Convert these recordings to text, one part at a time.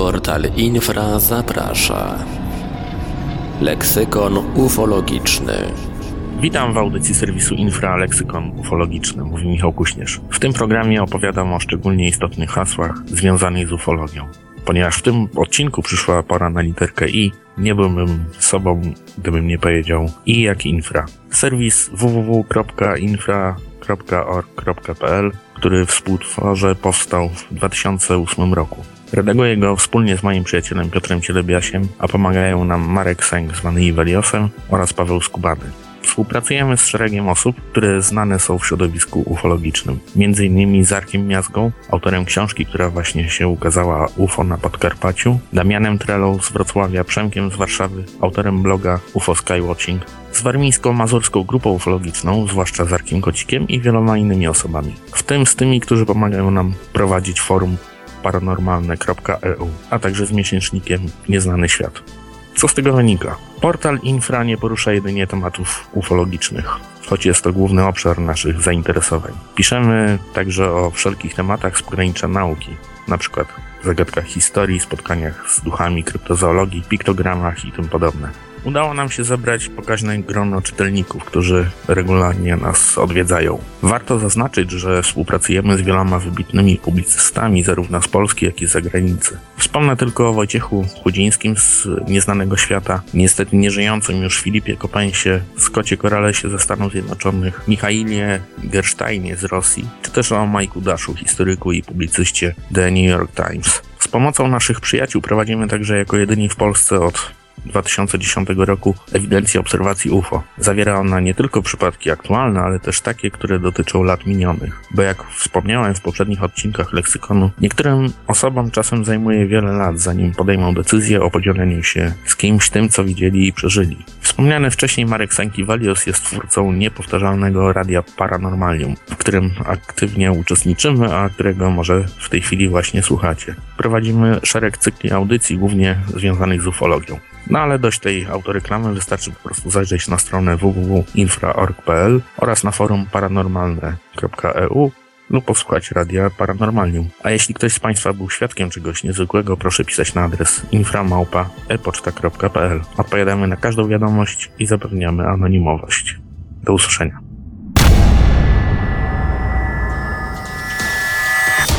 Portal Infra zaprasza. Leksykon ufologiczny. Witam w audycji serwisu Infra Leksykon Ufologiczny, mówi Michał Kuśnierz. W tym programie opowiadam o szczególnie istotnych hasłach związanych z ufologią. Ponieważ w tym odcinku przyszła pora na literkę I, nie byłbym sobą, gdybym nie powiedział I jak infra. Serwis www.infra.org.pl, który współtworzę, powstał w 2008 roku. Redaguję go wspólnie z moim przyjacielem Piotrem Cielebiasiem, a pomagają nam Marek Sęk zwany Iweliosem oraz Paweł Skubany. Współpracujemy z szeregiem osób, które znane są w środowisku ufologicznym. Między innymi z Arkiem Miazgą, autorem książki, która właśnie się ukazała UFO na Podkarpaciu, Damianem Trelą z Wrocławia, Przemkiem z Warszawy, autorem bloga UFO Skywatching, z warmińsko-mazurską grupą ufologiczną, zwłaszcza z Arkiem Kocikiem i wieloma innymi osobami. W tym z tymi, którzy pomagają nam prowadzić forum paranormalne.eu, a także z miesięcznikiem Nieznany Świat. Co z tego wynika? Portal Infra nie porusza jedynie tematów ufologicznych, choć jest to główny obszar naszych zainteresowań. Piszemy także o wszelkich tematach z pogranicza nauki, np. zagadkach historii, spotkaniach z duchami, kryptozoologii, piktogramach i tym podobne. Udało nam się zebrać pokaźne grono czytelników, którzy regularnie nas odwiedzają. Warto zaznaczyć, że współpracujemy z wieloma wybitnymi publicystami, zarówno z Polski, jak i z zagranicy. Wspomnę tylko o Wojciechu Chudzińskim z Nieznanego Świata, niestety nieżyjącym już Filipie Kopensie, Skocie Koralesie ze Stanów Zjednoczonych, Michailie Gersteinie z Rosji, czy też o Majku Daszu, historyku i publicyście The New York Times. Z pomocą naszych przyjaciół prowadzimy także jako jedyni w Polsce od 2010 roku ewidencji obserwacji UFO. Zawiera ona nie tylko przypadki aktualne, ale też takie, które dotyczą lat minionych. Bo jak wspomniałem w poprzednich odcinkach leksykonu, niektórym osobom czasem zajmuje wiele lat, zanim podejmą decyzję o podzieleniu się z kimś tym, co widzieli i przeżyli. Wspomniany wcześniej Marek Sankiewalios jest twórcą niepowtarzalnego radia Paranormalium, w którym aktywnie uczestniczymy, a którego może w tej chwili właśnie słuchacie. Prowadzimy szereg cykli audycji, głównie związanych z ufologią. No ale dość tej autoreklamy, wystarczy po prostu zajrzeć na stronę www.infra.org.pl oraz na forum paranormalne.eu lub posłuchać radia Paranormalium. A jeśli ktoś z Państwa był świadkiem czegoś niezwykłego, proszę pisać na adres inframałpa.epoczta.pl. Odpowiadamy na każdą wiadomość i zapewniamy anonimowość. Do usłyszenia.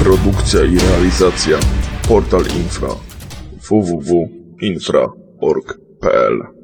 Produkcja i realizacja Portal Infra www.infra.org.pl